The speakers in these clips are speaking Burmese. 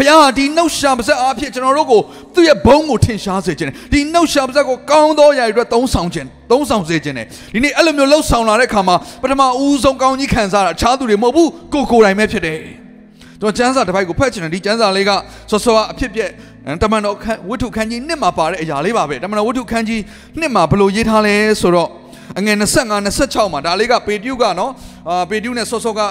ဘုရားဟာဒီနှုတ်ရှာပါဇက်အားဖြင့်ကျွန်တော်တို့ကိုသူ့ရဲ့ဘုန်းကိုထင်ရှားစေခြင်းတယ်ဒီနှုတ်ရှာပါဇက်ကိုကောင်းသောຢာတွေအတွက်သုံးဆောင်ခြင်းသုံးဆောင်စေခြင်းတယ်ဒီနေ့အဲ့လိုမျိုးလှုပ်ဆောင်လာတဲ့အခါမှာပထမဦးဆုံးကောင်းကြီးခံစားတာအခြားသူတွေမဟုတ်ဘူးကိုကိုယ်တိုင်ပဲဖြစ်တယ်ကျွန်တော်ကျမ်းစာတစ်ပိုက်ကိုဖတ်ချင်တယ်ဒီကျမ်းစာလေးကစောစောအဖြစ်ပြက်တမန်တော်ခန်းဝတ္ထုခန်းကြီးနှစ်မှာပါတဲ့အရာလေးပါပဲတမန်တော်ဝတ္ထုခန်းကြီးနှစ်မှာဘယ်လိုရေးထားလဲဆိုတော့အငယ်25 26မှာဒါလေးကပေတျုကနော်အာပေတျုနဲ့စောစောကဒါ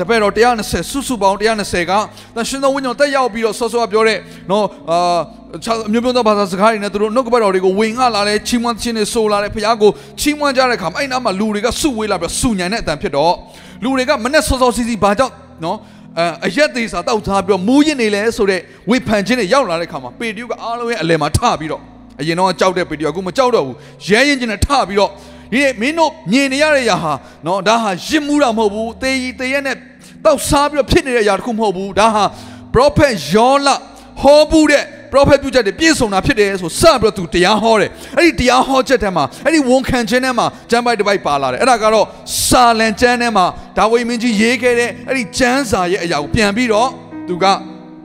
တပည့်တော်120စုစုပေါင်း120ကသရှင်သောဝိညာဉ်တက်ရောက်ပြီးတော့ဆော့ဆော့ပြောတဲ့နော်အာခြားအမျိုးမျိုးသောဘာသာစကားတွေနဲ့သူတို့နှုတ်ကပတ်တော်တွေကိုဝင်ငှလာလဲချီးမွမ်းခြင်းတွေဆိုလာတယ်ဖခင်ကိုချီးမွမ်းကြတဲ့အခါမှာအဲ့နားမှာလူတွေကစုဝေးလာပြီးစုညံတဲ့အတန်ဖြစ်တော့လူတွေကမနဲ့ဆော့ဆော့စီစီဘာကြောင့်နော်အအရက်သေးစာတောက်ထားပြီးတော့မူးရင်နေလဲဆိုတဲ့ဝေဖန်ခြင်းတွေရောက်လာတဲ့အခါမှာပေတျုကအားလုံးရဲ့အလယ်မှာထပြီးတော့အရင်တော့ကြောက်တဲ့ပေတျုကအခုမကြောက်တော့ဘူးရဲရင်ချင်းနဲ့ထပြီးတော့ ဒီနေ့မင်းတို့မြင်နေရတဲ့ຢာဟာနော်ဒါဟာရစ်မှုတာမဟုတ်ဘူးတေးကြီးတေးရက်နဲ့တောက်စားပြီးတော့ဖြစ်နေတဲ့အရာတစ်ခုမဟုတ်ဘူးဒါဟာ prophet ယောလဟောဘူးတဲ့ prophet ပြုချက်တွေပြည့်စုံတာဖြစ်တယ်ဆိုစပြီးတော့သူတရားဟောတယ်အဲ့ဒီတရားဟောချက်ထဲမှာအဲ့ဒီဝန်ခံခြင်းထဲမှာကျမ်းပိုက်တစ်ပိုက်ပါလာတယ်အဲ့ဒါကတော့စာလံကျမ်းထဲမှာဒါဝိမင်းကြီးရေးခဲ့တဲ့အဲ့ဒီကျမ်းစာရဲ့အရာကိုပြန်ပြီးတော့သူက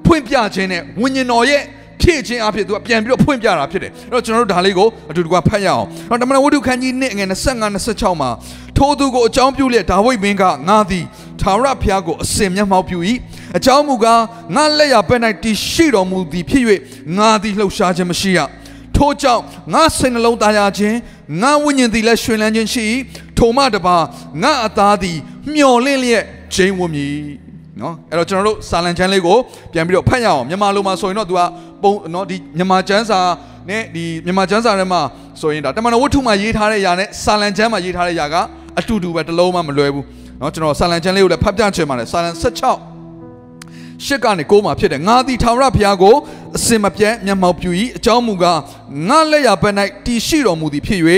ဖွင့်ပြခြင်းနဲ့ဝိညာဉ်တော်ရဲ့ ဖြည့်ခြင်းအဖြစ်သူကပြန်ပြီးတော့ဖွင့်ပြတာဖြစ်တယ်အဲ့တော့ကျွန်တော်တို့ဒါလေးကိုအတူတူကဖတ်ရအောင်။တော့တမန်တော်ဝတ္ထုခန်းကြီး1ငွေ25 26မှာထိုသူကိုအကြောင်းပြုလျက်ဒါဝိဒ်မင်းကငါသည်သာရဘုရားကိုအစင်မျက်မှောက်ပြု၏အကြောင်းမူကားငါလက်ရပဲ့၌တည်ရှိတော်မူသည်ဖြစ်၍ငါသည်လှုပ်ရှားခြင်းမရှိရ။ထို့ကြောင့်ငါစိတ်နှလုံးသားရခြင်းငါဝိညာဉ်သည်လည်းရှင်လန်းခြင်းရှိ၏ထိုမှတပါငါအသားသည်မျော်လင့်လျက်ဂျိမ်းဝမည်။ နော်အဲ့တော့ကျွန်တော်တို့စာလံချမ်းလေးကိုပြန်ပြီးတော့ဖတ်ရအောင်မြန်မာလိုမှာဆိုရင်တော့ तू ကပုံနော်ဒီမြန်မာကျမ်းစာနဲ့ဒီမြန်မာကျမ်းစာထဲမှာဆိုရင်ဒါတမန်တော်ဝတ္ထုမှာရေးထားတဲ့ຢာနဲ့စာလံချမ်းမှာရေးထားတဲ့ຢာကအတူတူပဲတစ်လုံးမှမလွဲဘူးနော်ကျွန်တော်စာလံချမ်းလေးကိုလည်းဖတ်ပြချင်ပါတယ်စာလံ16ရှစ်ကနေကိုးမှာဖြစ်တယ်ငါသည်ထာဝရဘုရားကိုအစင်မပြတ်မျက်မှောက်ပြု၏အကြောင်းမူကားငါလက်ရဘက်၌တည်ရှိတော်မူသည်ဖြစ်၍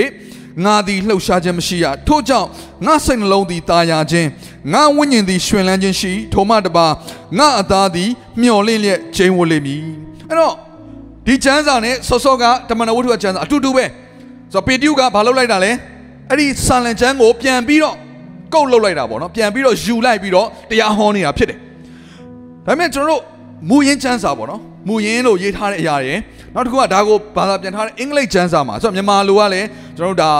ငါသည်လှုပ်ရှားခြင်းမရှိရထို့ကြောင့်ငါစိတ်နှလုံးသည်တာယာခြင်းငါဝိညာဉ်သည်ရှင်လန်းခြင်းရှိထိုမှတပါငါအသားသည်မျော်လင့်လျက်ကျိန်းဝတ်လိမ့်မည်အဲ့တော့ဒီကျမ်းစာနဲ့ဆော့ဆော့ကတမန်တော်ဝတ္ထုကကျမ်းစာအတူတူပဲဆိုတော့ပေတျုကဘာလုပ်လိုက်တာလဲအဲ့ဒီဆာလံကျမ်းကိုပြန်ပြီးတော့ကုတ်လုပ်လိုက်တာပေါ့နော်ပြန်ပြီးတော့ယူလိုက်ပြီးတော့တရားဟောနေတာဖြစ်တယ်ဒါပေမဲ့ကျွန်တော်တို့မူရင်းကျမ်းစာပေါ့နော် မူရင်းလို့ရေးထားတဲ့အရာတွေနောက်တစ်ခုကဒါကိုဘာသာပြန်ထားတဲ့အင်္ဂလိပ်ကျမ်းစာမှာဆိုတော့မြန်မာလိုကလည်းကျွန်တော်တို့ဒါ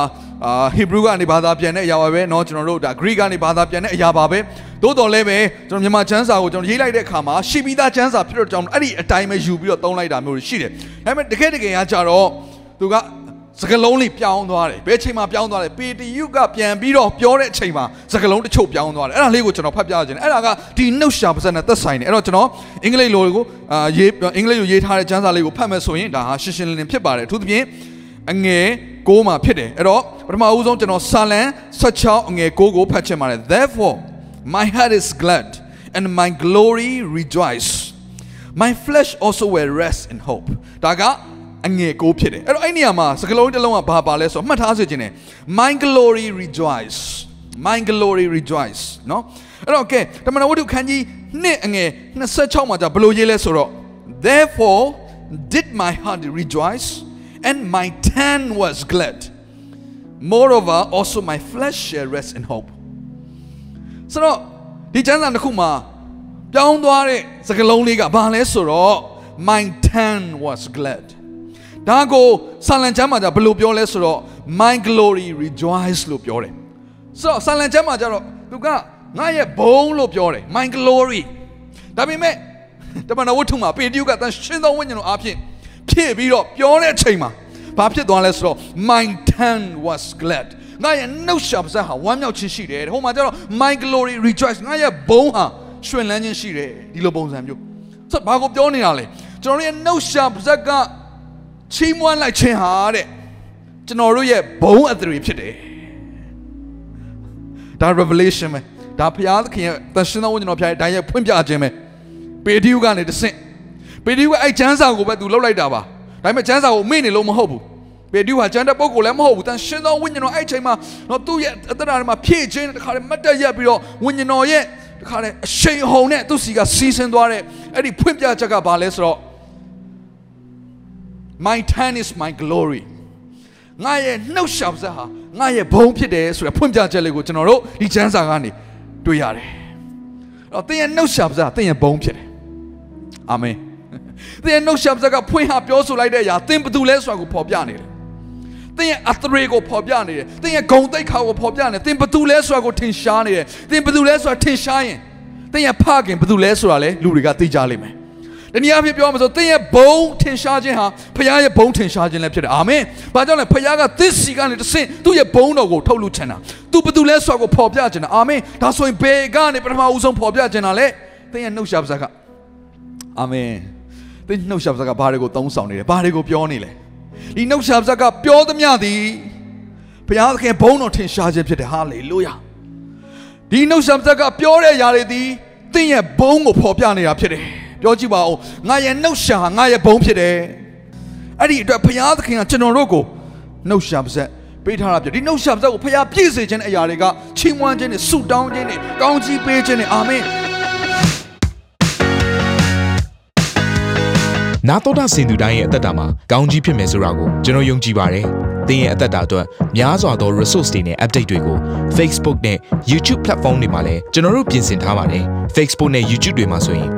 အာဟီဘရူကနေဘာသာပြန်တဲ့အရာပါပဲเนาะကျွန်တော်တို့ဒါဂရိကနေဘာသာပြန်တဲ့အရာပါပဲသို့တော်လည်းပဲကျွန်တော်မြန်မာကျမ်းစာကိုကျွန်တော်ရေးလိုက်တဲ့အခါမှာရှိပြီးသားကျမ်းစာဖြစ်တော့ကြောင့်အဲ့ဒီအတိုင်းပဲယူပြီးတော့သုံးလိုက်တာမျိုးတွေရှိတယ်ဒါပေမဲ့တကယ်တကယ်ကကြတော့သူက စကလုံးလေးပြောင်းသွားတယ်ဘယ်ချိန်မှာပြောင်းသွားလဲပေတယုကပြန်ပြီးတော့ပြောတဲ့အချိန်မှာစကလုံးတစ်ချို့ပြောင်းသွားတယ်အဲ့ဒါလေးကိုကျွန်တော်ဖတ်ပြခြင်းတယ်အဲ့ဒါကဒီနှုတ်ရှာပါစက်နဲ့သက်ဆိုင်တယ်အဲ့တော့ကျွန်တော်အင်္ဂလိပ်လိုကိုအာရေးအင်္ဂလိပ်လိုရေးထားတဲ့ကျမ်းစာလေးကိုဖတ်မယ်ဆိုရင်ဒါဟာရှင်းရှင်းလင်းလင်းဖြစ်ပါတယ်အထူးသဖြင့်အငယ်6မှာဖြစ်တယ်အဲ့တော့ပထမဦးဆုံးကျွန်တော်စာလံ16အငယ်6ကိုဖတ်ချင်ပါတယ် therefore my heart is glad and my glory rejoice my flesh also will rest in hope ဒါက အငယ်ကိုဖြစ်တယ်အဲ့တော့အဲ့နေရာမှာစကလုံးတစ်လုံးကဘာပါလဲဆိုတော့မှတ်ထားစေခြင်းနဲ့ my glory rejoice my glory rejoice เนาะအဲ့တော့ကဲတမန်တော်ဝတ္ထုခန်းကြီးနှစ်အငယ်26မှာじゃဘယ်လိုရေးလဲဆိုတော့ therefore did my heart rejoice and my tongue was glad moreover also my flesh shall rest in hope ဆိုတော့ဒီကျမ်းစာတစ်ခုမှာပြောင်းသွားတဲ့စကားလုံးလေးကဘာလဲဆိုတော့ my tongue was glad ဒါကိုဆာလံကျမ်းမှာじゃဘယ်လိုပြောလဲဆိုတော့ my glory rejoice လို့ပြောတယ်ဆိုတော့ဆာလံကျမ်းမှာကြတော့သူကငါရဲ့ဘုံလို့ပြောတယ် my glory ဒါပေမဲ့တမန်တော်ဝတ္ထုမှာပေတျုကတန်ရှင်းသောဝိညာဉ်တော်အဖြစ်ဖြည့်ပြီးတော့ပြောတဲ့အချိန်မှာဘာဖြစ်သွားလဲဆိုတော့ my tongue was glad ငါရဲ့နှုတ်ရှာပါးစပ်ဟာဝမ်းမြောက်ခြင်းရှိတယ်ဟိုမှာကျတော့ my glory rejoice ငါရဲ့ဘုံဟာရွှင်လန်းခြင်းရှိတယ်ဒီလိုပုံစံမျိုးဆိုတော့ဘာကိုပြောနေတာလဲကျွန်တော်ရဲ့နှုတ်ရှာပါးစပ်က ချီးမွမ်းလိုက်ခြင်းဟာတဲ့ကျွန်တော်တို့ရဲ့ဘုံအသရေဖြစ်တယ်ဒါ revelation ပဲဒါဘုရားသခင်ရဲ့တန်ရှင်သောဝိညာဉ်တော်ဖျားရဲ့ဒါရဲ့ဖွင့်ပြခြင်းပဲပေတရုကနေတဆင့်ပေတရုကအဲ့ကျမ်းစာကိုပဲသူလှုပ်လိုက်တာပါဒါပေမဲ့ကျမ်းစာကိုမေ့နေလို့မဟုတ်ဘူးပေတရုဟာကျမ်းတဲ့ပုဂ္ဂိုလ်လည်းမဟုတ်ဘူးတန်ရှင်သောဝိညာဉ်တော်အဲ့ချိန်မှာတော့သူ့ရဲ့အတ္တရာမှာဖြည့်ခြင်းတခါလေမတ်တက်ရက်ပြီးတော့ဝိညာဉ်တော်ရဲ့တခါလေအရှိန်ဟုန်နဲ့သူ့စီကစီးဆင်းသွားတဲ့အဲ့ဒီဖွင့်ပြချက်ကဘာလဲဆိုတော့ my tongue is my glory ငါရဲ့နှုတ်ရှာပစက်ဟာငါရဲ့ဘုံဖြစ်တယ်ဆိုတဲ့ဖွင့်ပြချက်လေးကိုကျွန်တော်တို့ဒီကျမ်းစာကနေတွေ့ရတယ်။အဲ့တော့သင်ရဲ့နှုတ်ရှာပစက်ကသင်ရဲ့ဘုံဖြစ်တယ်။အာမင်။သင်ရဲ့နှုတ်ရှာပစက်ကဖွင့်ဟာပြောဆိုလိုက်တဲ့အရာသင်ဘယ်သူလဲဆိုတာကိုဖော်ပြနေတယ်။သင်ရဲ့အသရေကိုဖော်ပြနေတယ်။သင်ရဲ့ဂုံတိတ်ခါကိုဖော်ပြနေတယ်။သင်ဘယ်သူလဲဆိုတာကိုထင်ရှားနေတယ်။သင်ဘယ်သူလဲဆိုတာထင်ရှားရင်သင်ရဲ့ဖခင်ဘယ်သူလဲဆိုတာလဲလူတွေကသိကြလိမ့်မယ်။ တနည်းအားဖြင့်ပြောမှာဆိုသင်ရဲ့ဘုံထင်ရှားခြင်းဟာဖခင်ရဲ့ဘုံထင်ရှားခြင်းလည်းဖြစ်တယ်အာမင်။ဘာကြောင့်လဲဖခင်ကသစ်စီကနေတဆင့်သူ့ရဲ့ဘုံတော်ကိုထုတ်လူချင်တာ။သူဘယ်သူလဲဆိုတာကိုဖော်ပြချင်တာအာမင်။ဒါဆိုရင်ဘယ်ကနေပထမဦးဆုံးဖော်ပြချင်တာလဲ။သင်ရဲ့နှုတ်ရှာပစကအာမင်။သင်နှုတ်ရှာပစကဘာတွေကိုသုံးဆောင်နေလဲ။ဘာတွေကိုပြောနေလဲ။ဒီနှုတ်ရှာပစကပြောသမျှသည်ဘုရားသခင်ဘုံတော်ထင်ရှားခြင်းဖြစ်တယ်ဟာလေလုယာ။ဒီနှုတ်ရှာပစကပြောတဲ့ຢာတွေသည်သင်ရဲ့ဘုံကိုဖော်ပြနေတာဖြစ်တယ်။ ပြောကြည့်ပါဦးငါရဲ့နှုတ်ရှာဟာငါရဲ့ဘုံဖြစ်တယ်အဲ့ဒီအတွက်ဘုရားသခင်ကကျွန်တော်တို့ကိုနှုတ်ရှာပါဆက်ပေးထားတာဖြစ်ဒီနှုတ်ရှာပါဆက်ကိုဘုရားပြည့်စေခြင်းတဲ့အရာတွေကချီးမွမ်းခြင်းနဲ့ဆုတောင်းခြင်းနဲ့ကောင်းချီးပေးခြင်းနဲ့အာမင်နာတော်တာစင်သူတိုင်းရဲ့အသက်တာမှာကောင်းကြီးဖြစ်မယ်ဆိုတာကိုကျွန်တော်ယုံကြည်ပါတယ်။သင်ရဲ့အသက်တာအတွက်များစွာသော resource တွေနဲ့ update တွေကို Facebook နဲ့ YouTube platform တွေမှာလည်းကျွန်တော်တို့ပြင်ဆင်ထားပါတယ်။ Facebook နဲ့ YouTube တွေမှာဆိုရင်